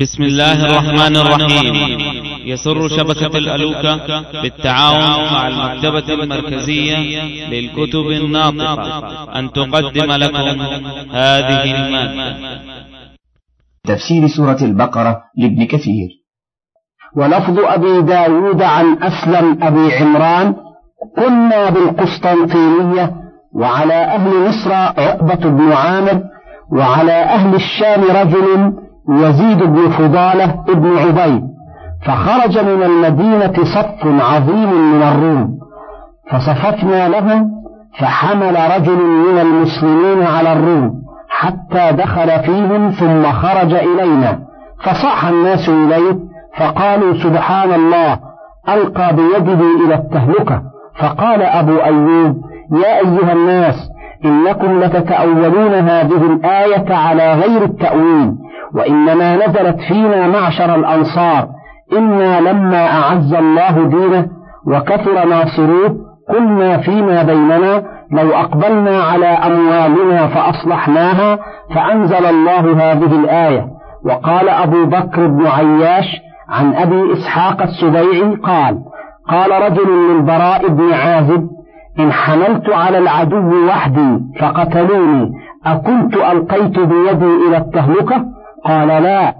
بسم الله الرحمن الرحيم. يسر شبكة الألوكة بالتعاون مع المكتبة المركزية للكتب الناطقة. أن تقدم لكم هذه المادة تفسير سورة البقرة لابن كثير. ولفظ أبي داود عن أسلم أبي عمران كنا بالقسطنطينية وعلى أهل مصر عقبة بن عامر وعلى أهل الشام رجل يزيد بن فضالة ابن عبيد فخرج من المدينة صف عظيم من الروم فصففنا لهم فحمل رجل من المسلمين على الروم حتى دخل فيهم ثم خرج إلينا فصاح الناس إليه فقالوا سبحان الله ألقى بيده إلى التهلكة فقال أبو أيوب يا أيها الناس إنكم لتتأولون هذه الآية على غير التأويل وإنما نزلت فينا معشر الأنصار إنا لما أعز الله دينه وكثر ناصروه قلنا فيما بيننا لو أقبلنا على أموالنا فأصلحناها فأنزل الله هذه الآية. وقال أبو بكر بن عياش عن أبي إسحاق السبيعي قال قال رجل للبراء بن عازب إن حملت على العدو وحدي فقتلوني أكنت ألقيت بيدي إلى التهلكة؟ قال لا.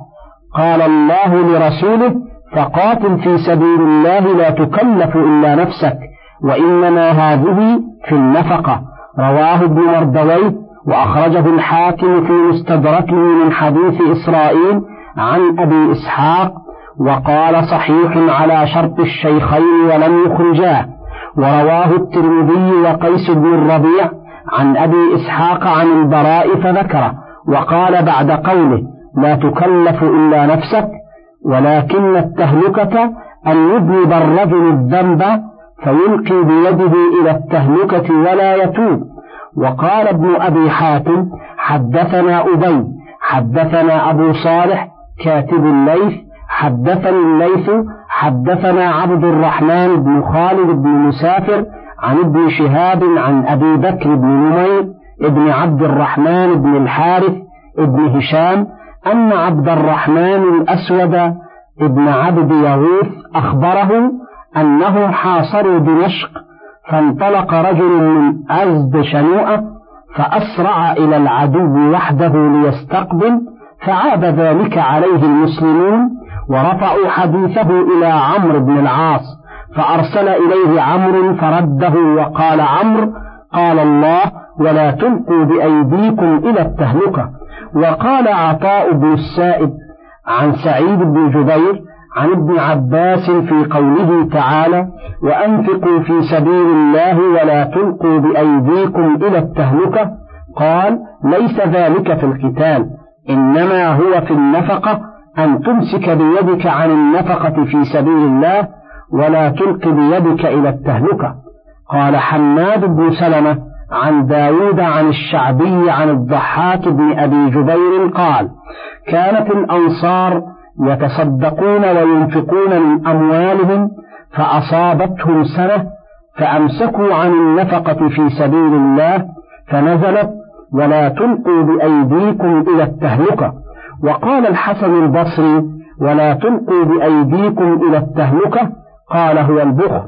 قال الله لرسوله فقاتل في سبيل الله لا تكلف إلا نفسك وإنما هذه في النفقة. رواه ابن مردويه وأخرجه الحاكم في مستدركه من حديث إسرائيل عن أبي إسحاق وقال صحيح على شرط الشيخين ولم يخرجاه. ورواه الترمذي وقيس بن الربيع عن أبي إسحاق عن البراء فذكره وقال بعد قوله لا تكلف إلا نفسك ولكن التهلكة أن يذنب الرجل الذنب فيلقي بيده إلى التهلكة ولا يتوب. وقال ابن أبي حاتم حدثنا أبي حدثنا أبو صالح كاتب الليث حدثني الليث حدثنا عبد الرحمن بن خالد بن مسافر عن ابن شهاب عن أبي بكر بن نمير ابن عبد الرحمن بن الحارث ابن هشام أن عبد الرحمن الأسود ابن عبد يغوث أخبره أنه حاصروا دمشق فانطلق رجل من أزد شنوءة فأسرع إلى العدو وحده ليستقبل فعاب ذلك عليه المسلمون ورفعوا حديثه إلى عمرو بن العاص فأرسل إليه عمرو فرده وقال عمرو قال الله ولا تلقوا بأيديكم إلى التهلكة وقال عطاء بن السائب عن سعيد بن جبير عن ابن عباس في قوله تعالى وأنفقوا في سبيل الله ولا تلقوا بأيديكم إلى التهلكة قال ليس ذلك في القتال إنما هو في النفقة أن تمسك بيدك عن النفقة في سبيل الله ولا تلق بيدك إلى التهلكة قال حماد بن سلمة عن داود عن الشعبي عن الضحاك بن أبي جبير قال كانت الأنصار يتصدقون وينفقون من أموالهم فأصابتهم سنة فأمسكوا عن النفقة في سبيل الله فنزلت ولا تلقوا بأيديكم إلى التهلكة. وقال الحسن البصري ولا تلقوا بأيديكم إلى التهلكة. قال هو البخل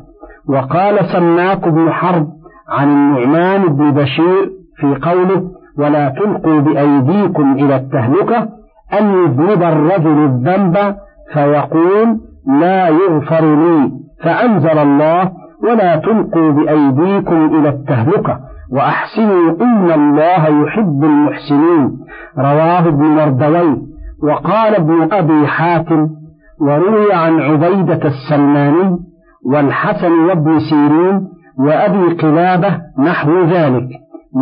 وقال سماك بن حرب عن النعمان بن بشير في قوله ولا تلقوا بأيديكم إلى التهلكة أن يذنب الرجل الذنب فيقول لا يغفر لي فأنزل الله ولا تلقوا بأيديكم إلى التهلكة وأحسنوا إن الله يحب المحسنين. رواه ابن مردوي وقال ابن أبي حاتم وروي عن عبيدة السلماني والحسن وابن سيرين وأبي قلابة نحو ذلك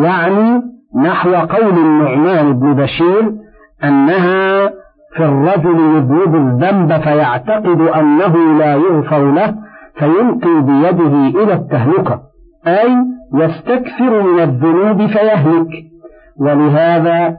يعني نحو قول النعمان بن بشير أنها في الرجل يذنب الذنب فيعتقد أنه لا يغفر له فيلقي بيده إلى التهلكة أي يستكثر من الذنوب فيهلك. ولهذا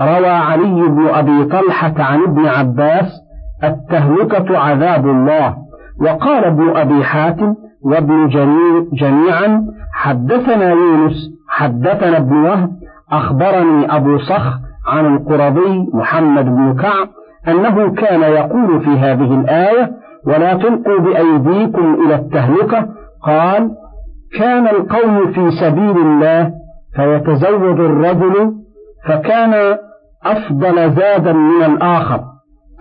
روى علي بن أبي طلحة عن ابن عباس التهلكة عذاب الله وقال ابن أبي حاتم وابن جرير جميعا حدثنا يونس حدثنا ابن وهب أخبرني أبو صخر عن القرظي محمد بن كعب أنه كان يقول في هذه الآية ولا تلقوا بأيديكم إلى التهلكة قال كان القوم في سبيل الله فيتزوج الرجل فكان أفضل زادا من الآخر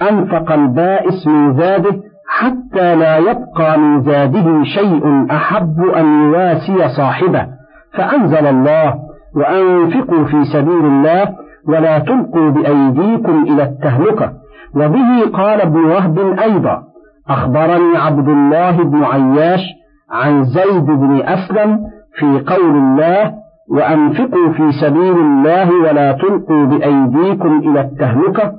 أنفق البائس من زاده حتى لا يبقى من زاده شيء أحب أن يواسي صاحبه. فأنزل الله وأنفقوا في سبيل الله ولا تلقوا بأيديكم إلى التهلكة. وبه قال ابن وهب أيضا أخبرني عبد الله بن عياش عن زيد بن أسلم في قول الله وأنفقوا في سبيل الله ولا تلقوا بأيديكم إلى التهلكة.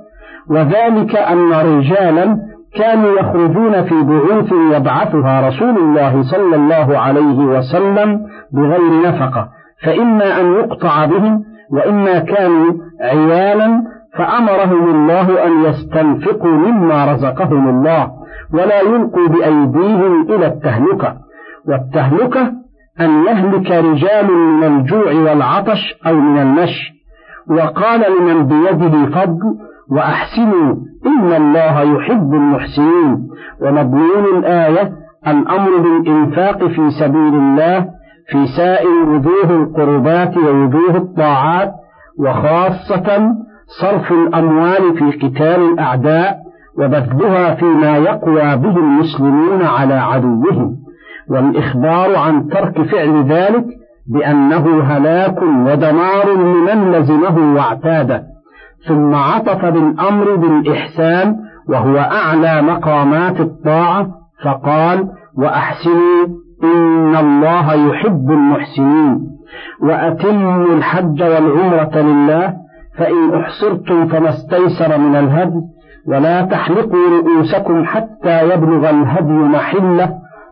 وذلك أن رجالا كانوا يخرجون في بعوث يبعثها رسول الله صلى الله عليه وسلم بغير نفقة فإما أن يقطع بهم وإما كانوا عيالا فأمرهم الله أن يستنفقوا مما رزقهم الله ولا يلقوا بأيديهم إلى التهلكة. والتهلكة أن يهلك رجال من الجوع والعطش أو من المشي وقال لمن بيده فضل وأحسنوا إن الله يحب المحسنين. ومضمون الآية الأمر بالإنفاق في سبيل الله في سائر وجوه القربات ووجوه الطاعات وخاصة صرف الأموال في قتال الأعداء وبذلها فيما يقوى به المسلمون على عدوهم. والإخبار عن ترك فعل ذلك بأنه هلاك ودمار لمن لزمه واعتاده. ثم عطف بالأمر بالإحسان وهو أعلى مقامات الطاعة فقال وأحسنوا إن الله يحب المحسنين. وأتموا الحج والعمرة لله فإن أحصرتم فما استيسر من الهدي ولا تحلقوا رؤوسكم حتى يبلغ الهدي محلة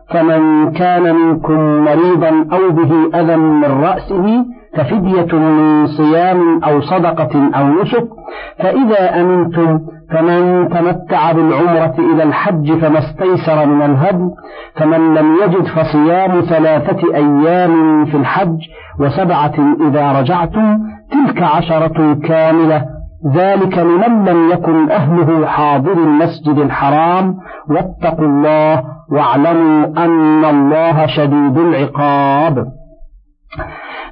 فمن كان منكم مريضا أو به أذى من رأسه ففدية من صيام أو صدقة أو نسك فإذا أمنتم فمن تمتع بالعمرة إلى الحج فما استيسر من الهدي فمن لم يجد فصيام ثلاثة أيام في الحج وسبعة إذا رجعتم تلك عشرة كاملة ذلك لمن لم يكن أهله حاضر المسجد الحرام واتقوا الله واعلموا أن الله شديد العقاب.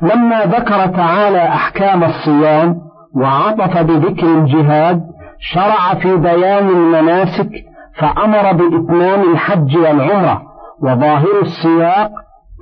لما ذكر تعالى أحكام الصيام وعطف بذكر الجهاد شرع في بيان المناسك فأمر بإتمام الحج والعمرة وظاهر السياق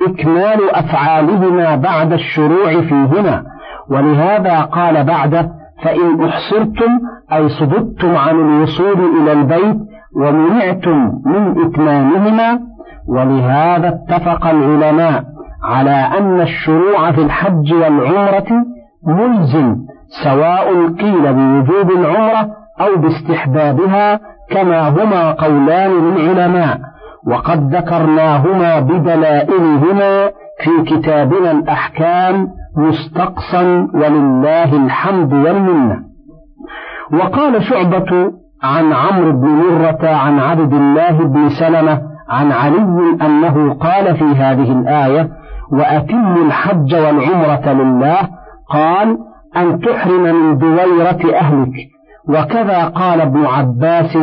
إكمال أفعالهما بعد الشروع فيهما. ولهذا قال بعده فإن أحصرتم أي صددتم عن الوصول إلى البيت ومنعتم من إتمامهما. ولهذا اتفق العلماء على أن الشروع في الحج والعمرة ملزم سواء قيل بوجوب العمرة أو باستحبابها كما هما قولان للعلماء وقد ذكرناهما بدلائلهما في كتابنا الأحكام مستقصا ولله الحمد والمنة. وقال شعبة عن عمرو بن مرة عن عبد الله بن سلمة عن علي أنه قال في هذه الآية وأتم الحج والعمرة لله قال أن تحرم من دويرة أهلك. وكذا قال ابن عباس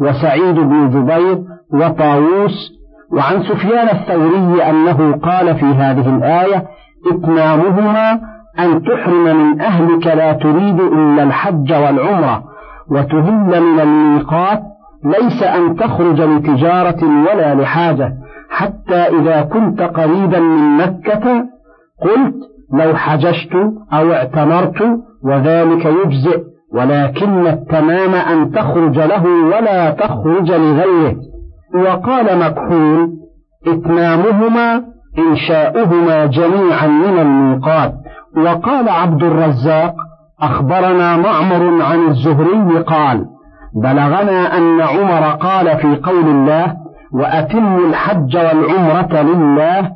وسعيد بن جبير وطاووس. وعن سفيان الثوري أنه قال في هذه الآية إتمامهما أن تحرم من أهلك لا تريد إلا الحج والعمرة وتهل من الميقات ليس أن تخرج لتجارة ولا لحاجة. حتى إذا كنت قريبا من مكة قلت لو حججت أو اعتمرت وذلك يجزئ ولكن التمام أن تخرج له ولا تخرج لغيره. وقال مكحول إتمامهما إنشاؤهما جميعا من الميقات. وقال عبد الرزاق أخبرنا معمر عن الزهري قال بلغنا أن عمر قال في قول الله وأتم الحج والعمرة لله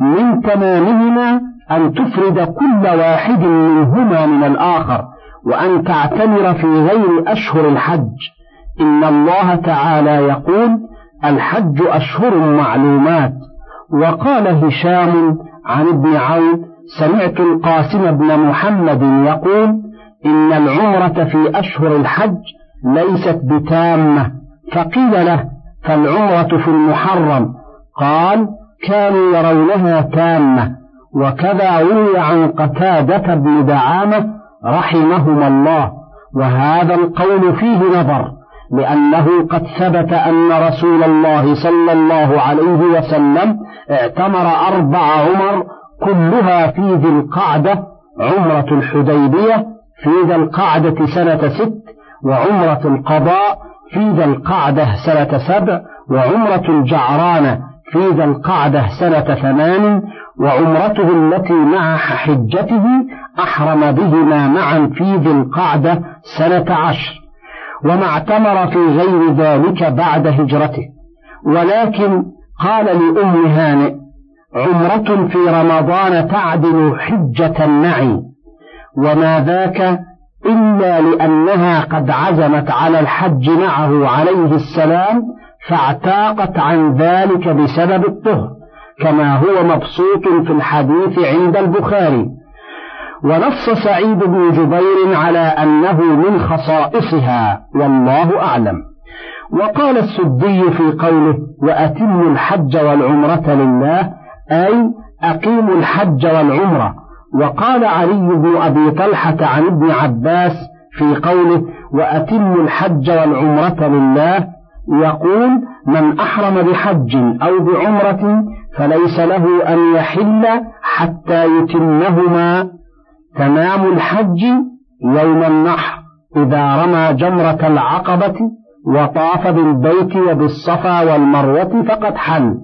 من تمامهما أن تفرد كل واحد منهما من الآخر وأن تعتمر في غير أشهر الحج. إن الله تعالى يقول الحج أشهر معلومات. وقال هشام عن ابن عون سمعت القاسم بن محمد يقول إن العمرة في أشهر الحج ليست بتامة فقيل له فالعمرة في المحرم. قال كانوا يرونها تامة. وكذا روي عن قتادة بن دعامة رحمهما الله. وهذا القول فيه نظر لأنه قد ثبت أن رسول الله صلى الله عليه وسلم اعتمر أربع عمر كلها في ذي القعدة عمرة الحديبية في ذي القعدة سنة ست وعمرة القضاء في ذي القعدة سنة سبع وعمرة الجعرانة في ذي القعدة سنة ثمان وعمرته التي مع حجته أحرم بهما معا في ذي القعدة سنة عشر. وما اعتمر في غير ذلك بعد هجرته. ولكن قال لأم هانئ عمرة في رمضان تعدل حجة معي وما ذاك إلا لأنها قد عزمت على الحج معه عليه السلام فاعتاقت عن ذلك بسبب الطهر كما هو مبسوط في الحديث عند البخاري. ونص سعيد بن جبير على أنه من خصائصها والله أعلم. وقال السدي في قوله وأتموا الحج والعمرة لله أي أقيموا الحج والعمرة وقال علي بن أبي طلحة عن ابن عباس في قوله وأتموا الحج والعمرة لله يقول من أحرم بحج أو بعمرة فليس له أن يحل حتى يتمهما. تمام الحج يوم النحر إذا رمى جمرة العقبة وطاف بالبيت وبالصفا والمروة فقد حل.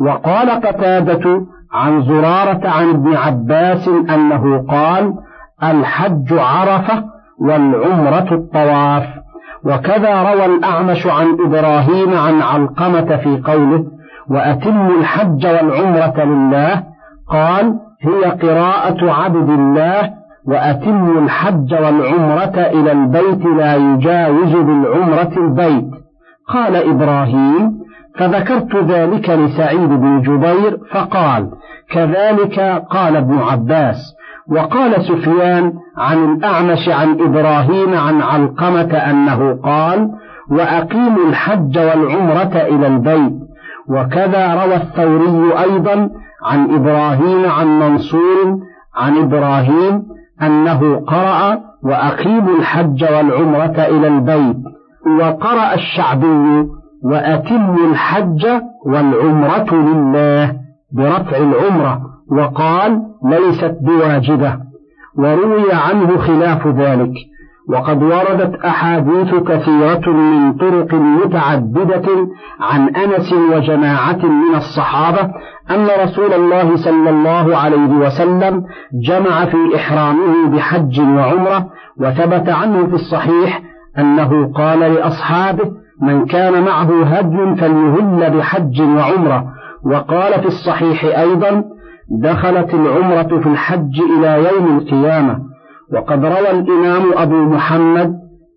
وقال قتادة عن زرارة عن ابن عباس أنه قال الحج عرفة والعمرة الطواف. وكذا روى الأعمش عن إبراهيم عن علقمة في قوله وأتم الحج والعمرة لله قال هي قراءة عبد الله وأتم الحج والعمرة إلى البيت لا يجاوز بالعمرة البيت. قال إبراهيم فذكرت ذلك لسعيد بن جبير فقال كذلك قال ابن عباس وقال سفيان عن الأعمش عن إبراهيم عن علقمة أنه قال وأقيموا الحج والعمرة إلى البيت وكذا روى الثوري أيضا عن إبراهيم عن منصور عن إبراهيم أنه قرأ وأقيموا الحج والعمرة إلى البيت وقرأ الشعبي وأتموا الحج والعمرة لله برفع العمرة. وقال ليست بواجبة. وروي عنه خلاف ذلك. وقد وردت أحاديث كثيرة من طرق متعددة عن أنس وجماعة من الصحابة أن رسول الله صلى الله عليه وسلم جمع في إحرامه بحج وعمرة وثبت عنه في الصحيح أنه قال لأصحابه من كان معه هدي فليهل بحج وعمرة. وقال في الصحيح أيضا دخلت العمرة في الحج إلى يوم القيامة. وقد روى الإمام أبو محمد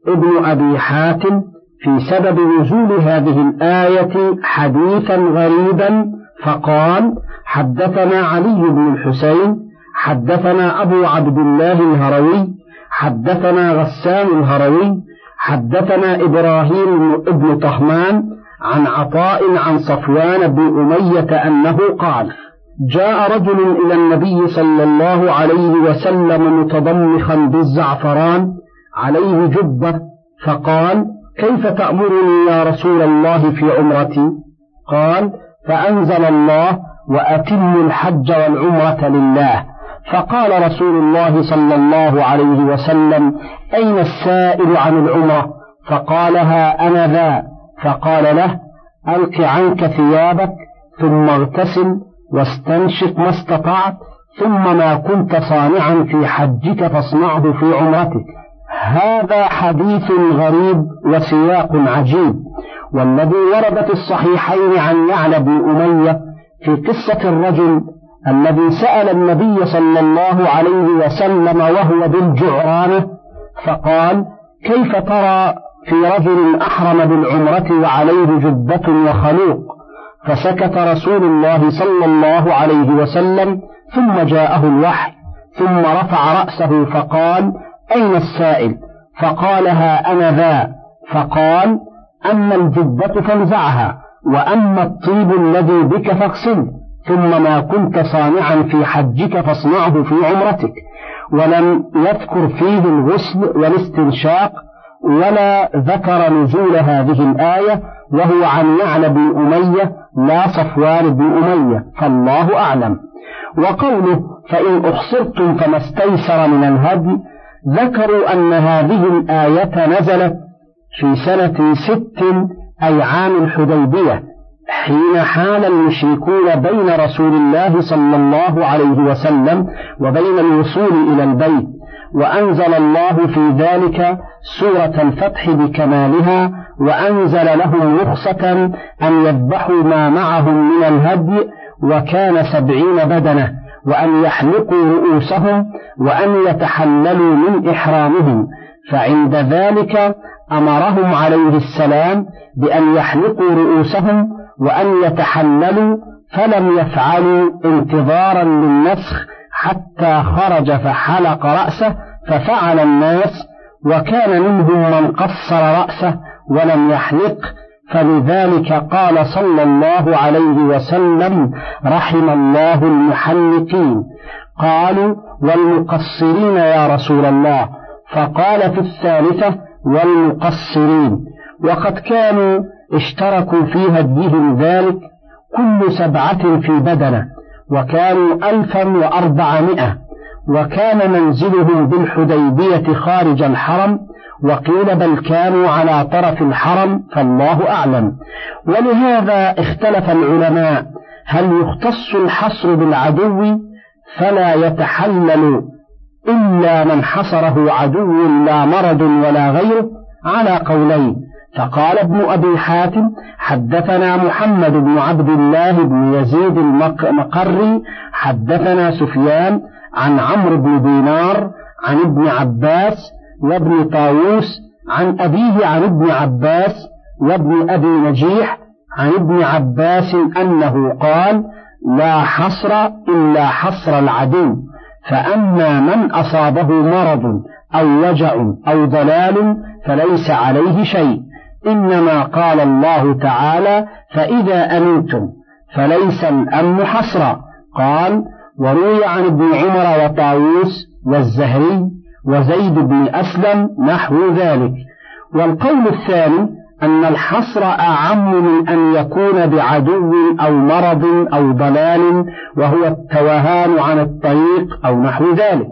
ابن أبي حاتم في سبب نزول هذه الآية حديثا غريبا فقال حدثنا علي بن الحسين حدثنا أبو عبد الله الهروي حدثنا غسان الهروي حدثنا إبراهيم بن طهمان عن عطاء عن صفوان بن أمية أنه قال جاء رجل إلى النبي صلى الله عليه وسلم متضمخا بالزعفران عليه جبة فقال كيف تأمرني يا رسول الله في عمرتي؟ قال فأنزل الله وأتم الحج والعمرة لله. فقال رسول الله صلى الله عليه وسلم أين السائل عن العمرة؟ فقالها أنا ذا. فقال له ألق عنك ثيابك ثم اغتسل واستنشق ما استطعت ثم ما كنت صانعا في حجك فاصنعه في عمرتك. هذا حديث غريب وسياق عجيب والذي ورد في الصحيحين عن يعلى بن أمية في قصة الرجل الذي سأل النبي صلى الله عليه وسلم وهو بالجعرانة فقال كيف ترى في رجل أحرم بالعمرة وعليه جبة وخلوق؟ فسكت رسول الله صلى الله عليه وسلم ثم جاءه الوحي ثم رفع رأسه فقال أين السائل؟ فقالها أنا ذا. فقال أما الجبة فانزعها وأما الطيب الذي بك فاغسله ثم ما كنت صانعا في حجك فاصنعه في عمرتك ولم يذكر فيه الغسل والاستنشاق ولا ذكر نزول هذه الآية وهو عن يعلى بن أمية لا صفوان بن أمية فالله أعلم. وقوله فإن أحصرتم فما استيسر من الهدي ذكروا أن هذه الآية نزلت في سنة ست أي عام الحديبية حين حال المشركون بين رسول الله صلى الله عليه وسلم وبين الوصول إلى البيت وأنزل الله في ذلك سورة الفتح بكمالها وأنزل لهم رخصة أن يذبحوا ما معهم من الهدي وكان سبعين بدنة وأن يحلقوا رؤوسهم وأن يتحللوا من إحرامهم. فعند ذلك أمرهم عليه السلام بأن يحلقوا رؤوسهم وأن يتحللوا فلم يفعلوا انتظارا للنسخ حتى خرج فحلق رأسه ففعل الناس وكان منهم من قصر رأسه ولم يحلق فلذلك قال صلى الله عليه وسلم رحم الله المحلقين. قالوا والمقصرين يا رسول الله. فقال في الثالثة والمقصرين. وقد كانوا اشتركوا في هديهم ذلك كل سبعة في بدنة وكانوا ألفا وأربعمائة وكان منزلهم بالحديبية خارج الحرم وقيل بل كانوا على طرف الحرم فالله أعلم. ولهذا اختلف العلماء هل يختص الحصر بالعدو؟ فلا يتحلل إلا من حصره عدو لا مرض ولا غيره على قولين. فقال ابن أبي حاتم حدثنا محمد بن عبد الله بن يزيد المقري حدثنا سفيان عن عمرو بن دينار عن ابن عباس وابن طاووس عن أبيه عن ابن عباس وابن أبي نجيح عن ابن عباس أنه قال لا حصر إلا حصر العدو فأما من أصابه مرض أو وجع أو ضلال فليس عليه شيء. إنما قال الله تعالى فإذا أمنتم فليس الأمن حصرا. قال وروي عن ابن عمر وطاووس والزهري وزيد بن أسلم نحو ذلك. والقول الثاني أن الحصر أعم من أن يكون بعدو أو مرض أو ضلال وهو التوهان عن الطريق أو نحو ذلك.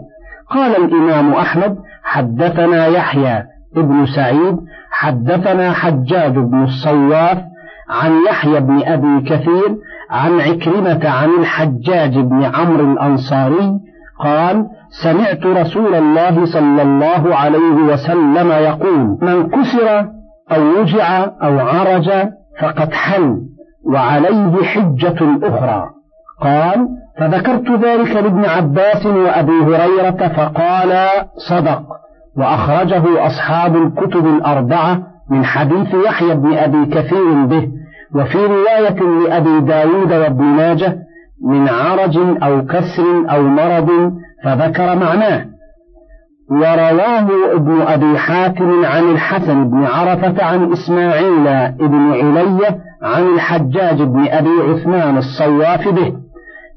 قال الإمام أحمد حدثنا يحيى ابن سعيد حدثنا حجاج بن الصواف عن يحيى بن أبي كثير عن عكرمة عن الحجاج بن عمرو الأنصاري قال سمعت رسول الله صلى الله عليه وسلم يقول من كسر أو وجع أو عرج فقد حل وعليه حجة أخرى. قال فذكرت ذلك لابن عباس وأبي هريرة فقال صدق. وأخرجه أصحاب الكتب الأربعة من حديث يحيى بن أبي كثير به وفي رواية لأبي داود وابن ماجه من عرج أو كسر أو مرض فذكر معناه. ورواه ابن أبي حاتم عن الحسن بن عرفة عن إسماعيل بن علية عن الحجاج بن أبي عثمان الصواف به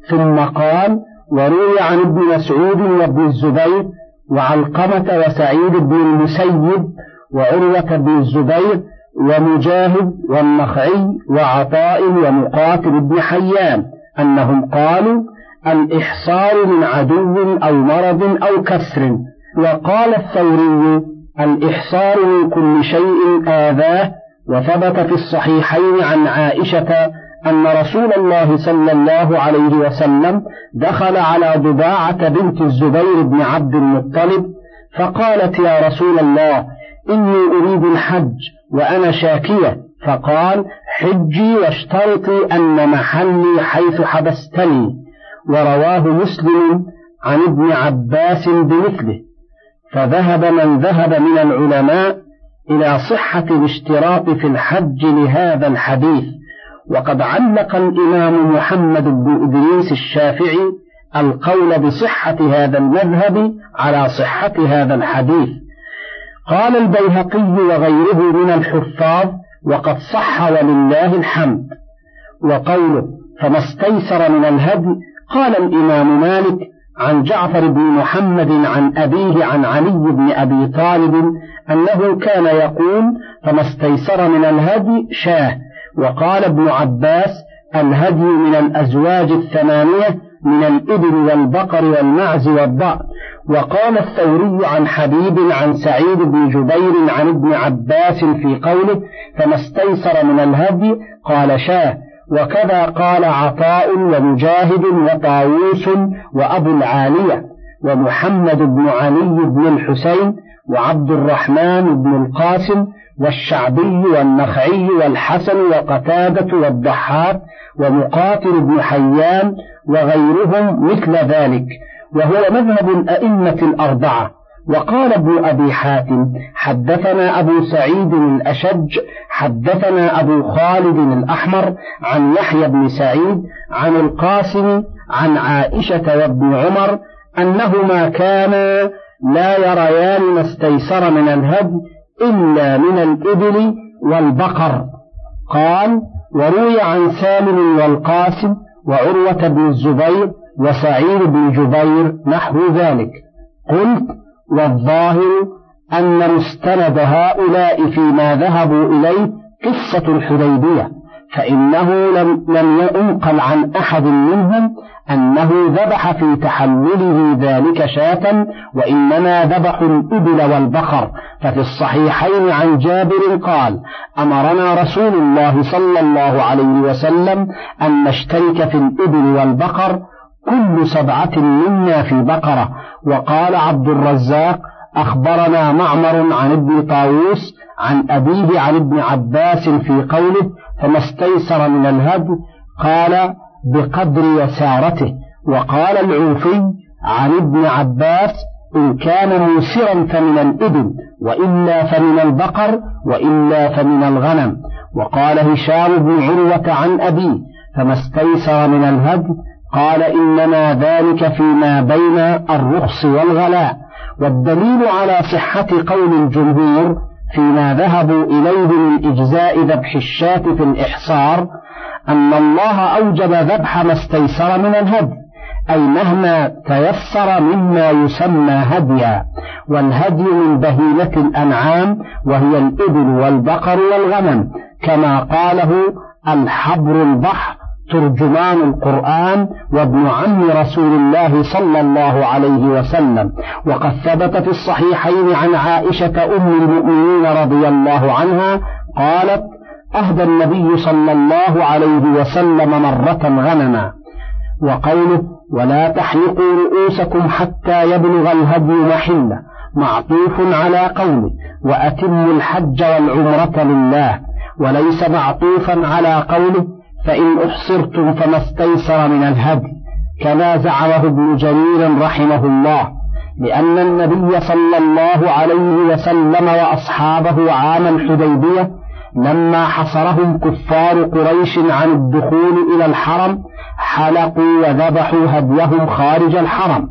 ثم قال وروي عن ابن مسعود وابن الزبير وعلقمة وسعيد بن المسيب وعروة بن الزبير ومجاهد والنخعي وعطاء ومقاتل بن حيان أنهم قالوا الإحصار من عدو أو مرض أو كسر وقال الثوري الإحصار من كل شيء آذاه وثبت في الصحيحين عن عائشة أن رسول الله صلى الله عليه وسلم دخل على ضباعة بنت الزبير بن عبد المطلب فقالت يا رسول الله إني أريد الحج وأنا شاكية. فقال حجي واشترطي أن محلي حيث حبستني. ورواه مسلم عن ابن عباس بمثله. فذهب من ذهب من العلماء إلى صحة الاشتراط في الحج لهذا الحديث. وقد علق الإمام محمد بن إدريس الشافعي القول بصحة هذا المذهب على صحة هذا الحديث. قال البيهقي وغيره من الحفاظ وقد صح ولله الحمد وقوله فما استيسر من الهدي قال الإمام مالك عن جعفر بن محمد عن أبيه عن علي بن أبي طالب أنه كان يقول فما استيسر من الهدي شاه وقال ابن عباس الهدي من الأزواج الثمانية من الإبل والبقر والمعز والضأن وقال الثوري عن حبيب عن سعيد بن جبير عن ابن عباس في قوله فما استيسر من الهدي؟ قال شاه. وكذا قال عطاء ومجاهد وطاووس وأبو العالية ومحمد بن علي بن الحسين وعبد الرحمن بن القاسم والشعبي والنخعي والحسن وقتادة والضحاك ومقاتل بن حيان وغيرهم مثل ذلك وهو مذهب الأئمة الأربعة. وقال ابن أبي حاتم حدثنا أبو سعيد الأشج حدثنا أبو خالد الأحمر عن يحيى بن سعيد عن القاسم عن عائشة وابن عمر أنهما كانا لا يريان ما استيسر من الهدي إلا من الإبل والبقر. قال وروي عن سالم والقاسم وعروة بن الزبير وسعيد بن جبير نحو ذلك. قلت والظاهر أن مستند هؤلاء فيما ذهبوا إليه قصة الحديبية. فإنه لم, لم ينقل عن أحد منهم أنه ذبح في تحلله ذلك شاة وإنما ذبحوا الإبل والبقر. ففي الصحيحين عن جابر قال أمرنا رسول الله صلى الله عليه وسلم أن نشترك في الإبل والبقر كل سبعة منا في بقرة. وقال عبد الرزاق أخبرنا معمر عن ابن طاووس عن أبيه عن ابن عباس في قوله فما استيسر من الهدي قال بقدر يسارته. وقال العوفي عن ابن عباس إن كان موسرا فمن الإبل وإلا فمن البقر وإلا فمن الغنم. وقال هشام بن عروة عن أبيه فما استيسر من الهدي قال إنما ذلك فيما بين الرخص والغلاء. والدليل على صحة قول الجمهور فيما ذهبوا إليه من إجزاء ذبح الشاة في الإحصار أن الله أوجب ذبح ما استيسر من الهدي أي مهما تيسر مما يسمى هديا والهدي من بهيمة الأنعام وهي الإبل والبقر والغنم كما قاله الحبر البحر. ترجمان القرآن وابن عم رسول الله صلى الله عليه وسلم. وقد ثبت في الصحيحين عن عائشة أم المؤمنين رضي الله عنها قالت أهدى النبي صلى الله عليه وسلم مرة غنما. وقوله ولا تحلقوا رؤوسكم حتى يبلغ الهدي محلة. معطوف على قوله وأتموا الحج والعمرة لله. وليس معطوفا على قوله فإن أحصرتم فما استيسر من الهدي كما زعمه ابن جرير رحمه الله لأن النبي صلى الله عليه وسلم وأصحابه عام الحديبية لما حصرهم كفار قريش عن الدخول إلى الحرم حلقوا وذبحوا هديهم خارج الحرم.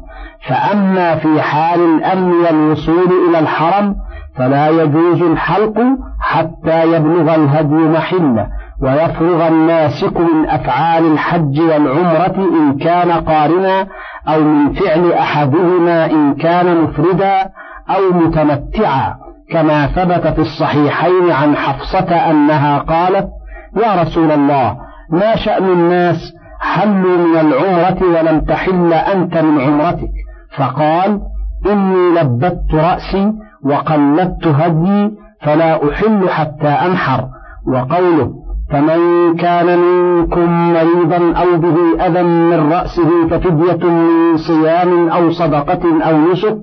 فأما في حال الأمن والوصول إلى الحرم فلا يجوز الحلق حتى يبلغ الهدي محلة. ويفرغ الناسك من أفعال الحج والعمرة إن كان قارنا أو من فعل أحدهما إن كان مفردا أو متمتعا كما ثبت في الصحيحين عن حفصة أنها قالت يا رسول الله ما شأن الناس حلوا من العمرة ولم تحل أنت من عمرتك؟ فقال إني لبت رأسي وقلدت هدي فلا أحل حتى أنحر. وقوله فمن كان منكم مريضا أو به أذى من رأسه ففدية من صيام أو صدقة أو نسك.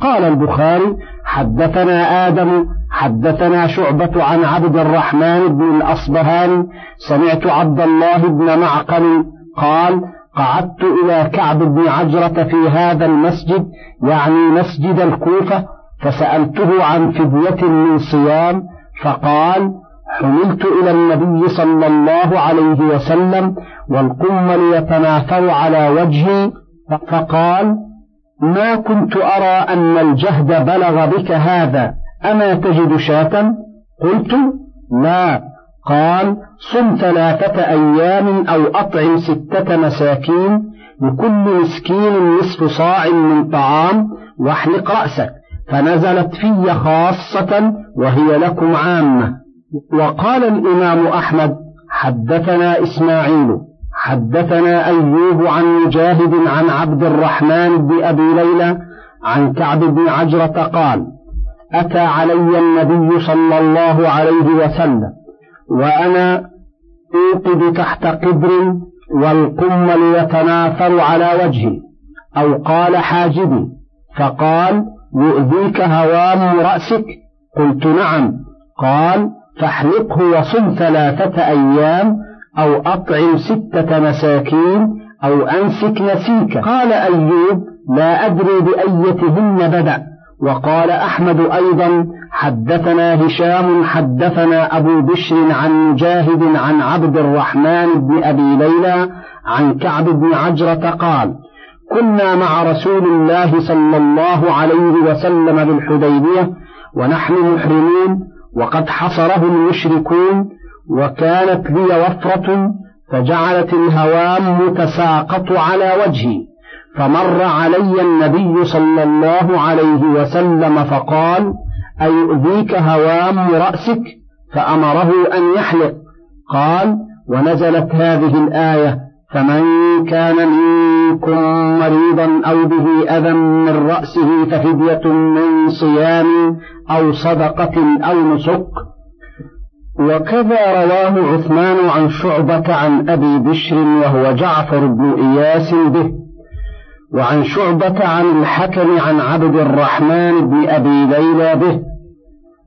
قال البخاري حدثنا آدم حدثنا شعبة عن عبد الرحمن بن الأصبهاني سمعت عبد الله بن معقل قال قعدت إلى كعب بن عجرة في هذا المسجد يعني مسجد الكوفة فسألته عن فدية من صيام فقال حملت إلى النبي صلى الله عليه وسلم والقمل يتناثر على وجهي فقال ما كنت أرى أن الجهد بلغ بك هذا أما تجد شاة؟ قلت لا. قال صم ثلاثة أيام أو أطعم ستة مساكين لكل مسكين نصف صاع من طعام واحلق رأسك فنزلت في خاصة وهي لكم عامة. وقال الإمام أحمد حدثنا إسماعيل حدثنا أيوب عن مجاهد عن عبد الرحمن بن أبي ليلى عن كعب بن عجرة قال أتى علي النبي صلى الله عليه وسلم وأنا أوقد تحت قدر والقمل يتناثر على وجهي أو قال حاجبي فقال يؤذيك هوام رأسك؟ قلت نعم. قال فاحلقه وصم ثلاثة أيام أو أطعم ستة مساكين أو أنسك نسيك. قال أيوب لا أدري بأيتهن بدأ. وقال أحمد أيضا حدثنا هشام حدثنا أبو بشر عن مجاهد عن عبد الرحمن بن أبي ليلى عن كعب بن عجرة قال كنا مع رسول الله صلى الله عليه وسلم بالحديبية ونحن محرمون. وقد حصره المشركون وكانت لي وفرة فجعلت الهوام تساقط على وجهي. فمر علي النبي صلى الله عليه وسلم فقال أيؤذيك هوام رأسك؟ فأمره أن يحلق. قال ونزلت هذه الآية فمن كان منكم مريضا أو به أذى من رأسه ففدية من صيام أو صدقة أو نسك. وكذا رواه عثمان عن شعبة عن أبي بشر وهو جعفر بن إياس به. وعن شعبة عن الحكم عن عبد الرحمن بن أبي ليلى به.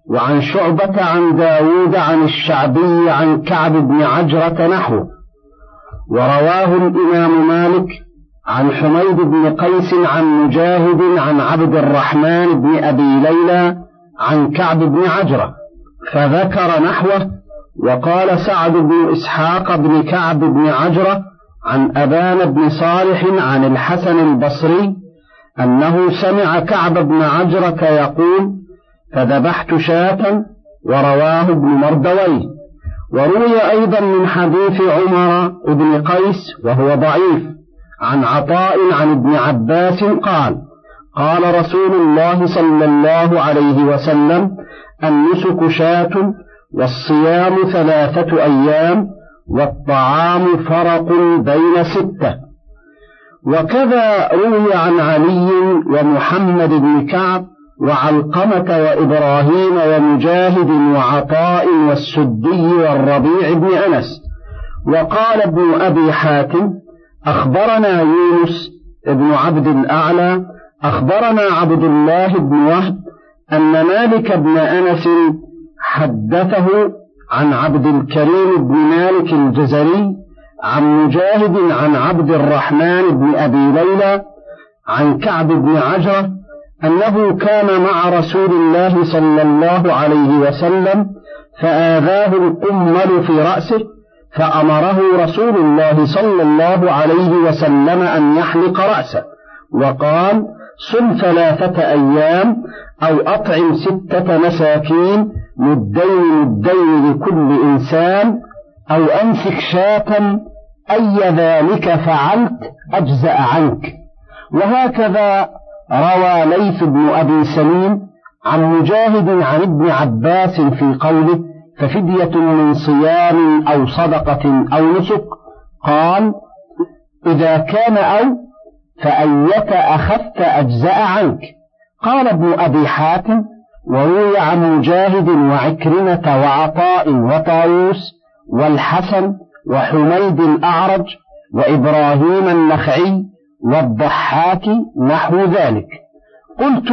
وعن شعبة عن داود عن الشعبي عن كعب بن عجرة نحوه. ورواه الإمام مالك عن حميد بن قيس عن مجاهد عن عبد الرحمن بن أبي ليلى عن كعب بن عجرة فذكر نحوه وقال سعد بن إسحاق بن كعب بن عجرة عن أبان بن صالح عن الحسن البصري أنه سمع كعب بن عجرة يقول فذبحت شاة ورواه ابن مردويه وروي أيضا من حديث عمر بن قيس وهو ضعيف عن عطاء عن ابن عباس قال قال رسول الله صلى الله عليه وسلم النسك شاة والصيام ثلاثة أيام والطعام فرق بين ستة. وكذا روي عن علي ومحمد بن كعب وعلقمة وإبراهيم ومجاهد وعطاء والسدي والربيع بن أنس. وقال ابن أبي حاتم أخبرنا يونس بن عبد الأعلى أخبرنا عبد الله بن وهب أن مالك بن أنس حدثه عن عبد الكريم بن مالك الجزري عن مجاهد عن عبد الرحمن بن أبي ليلى عن كعب بن عجرة أنه كان مع رسول الله صلى الله عليه وسلم فآذاه القمل في رأسه فأمره رسول الله صلى الله عليه وسلم أن يحلق رأسه وقال صم ثلاثة أيام أو أطعم ستة مساكين مدين مدين لكل إنسان أو أمسك شاة أي ذلك فعلت أجزأ عنك. وهكذا روى ليث بن أبي سليم عن مجاهد عن ابن عباس في قوله ففدية من صيام أو صدقة أو نسك قال إذا كان أو فأية أخذت أجزأ عنك قال ابن أبي حاتم وروي عن مجاهد وعكرمة وعطاء وطاووس والحسن وحميد الأعرج وإبراهيم النخعي والضحاك نحو ذلك. قلت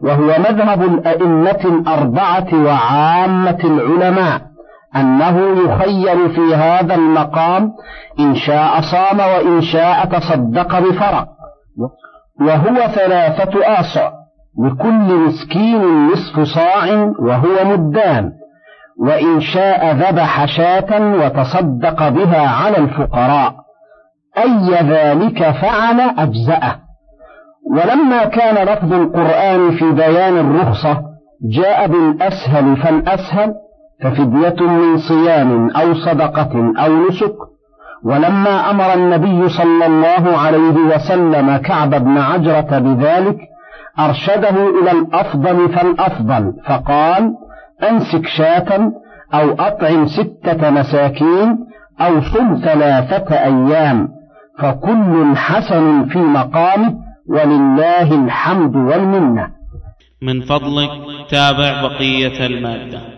وهو مذهب الأئمة الأربعة وعامة العلماء أنه يخير في هذا المقام إن شاء صام وإن شاء تصدق بفرق وهو ثلاثة آصع لكل مسكين نصف صاع وهو مدان وإن شاء ذبح شاة وتصدق بها على الفقراء. أي ذلك فعل أجزأه. ولما كان لفظ القرآن في بيان الرخصة جاء بالأسهل فالأسهل ففدية من صيام أو صدقة أو نسك. ولما أمر النبي صلى الله عليه وسلم كعب بن عجرة بذلك أرشده إلى الأفضل فالأفضل فقال أمسك شاة أو أطعم ستة مساكين أو صم ثلاثة أيام. فكل حسن في مقامه ولله الحمد والمنة. من فضلك تابع بقية المادة.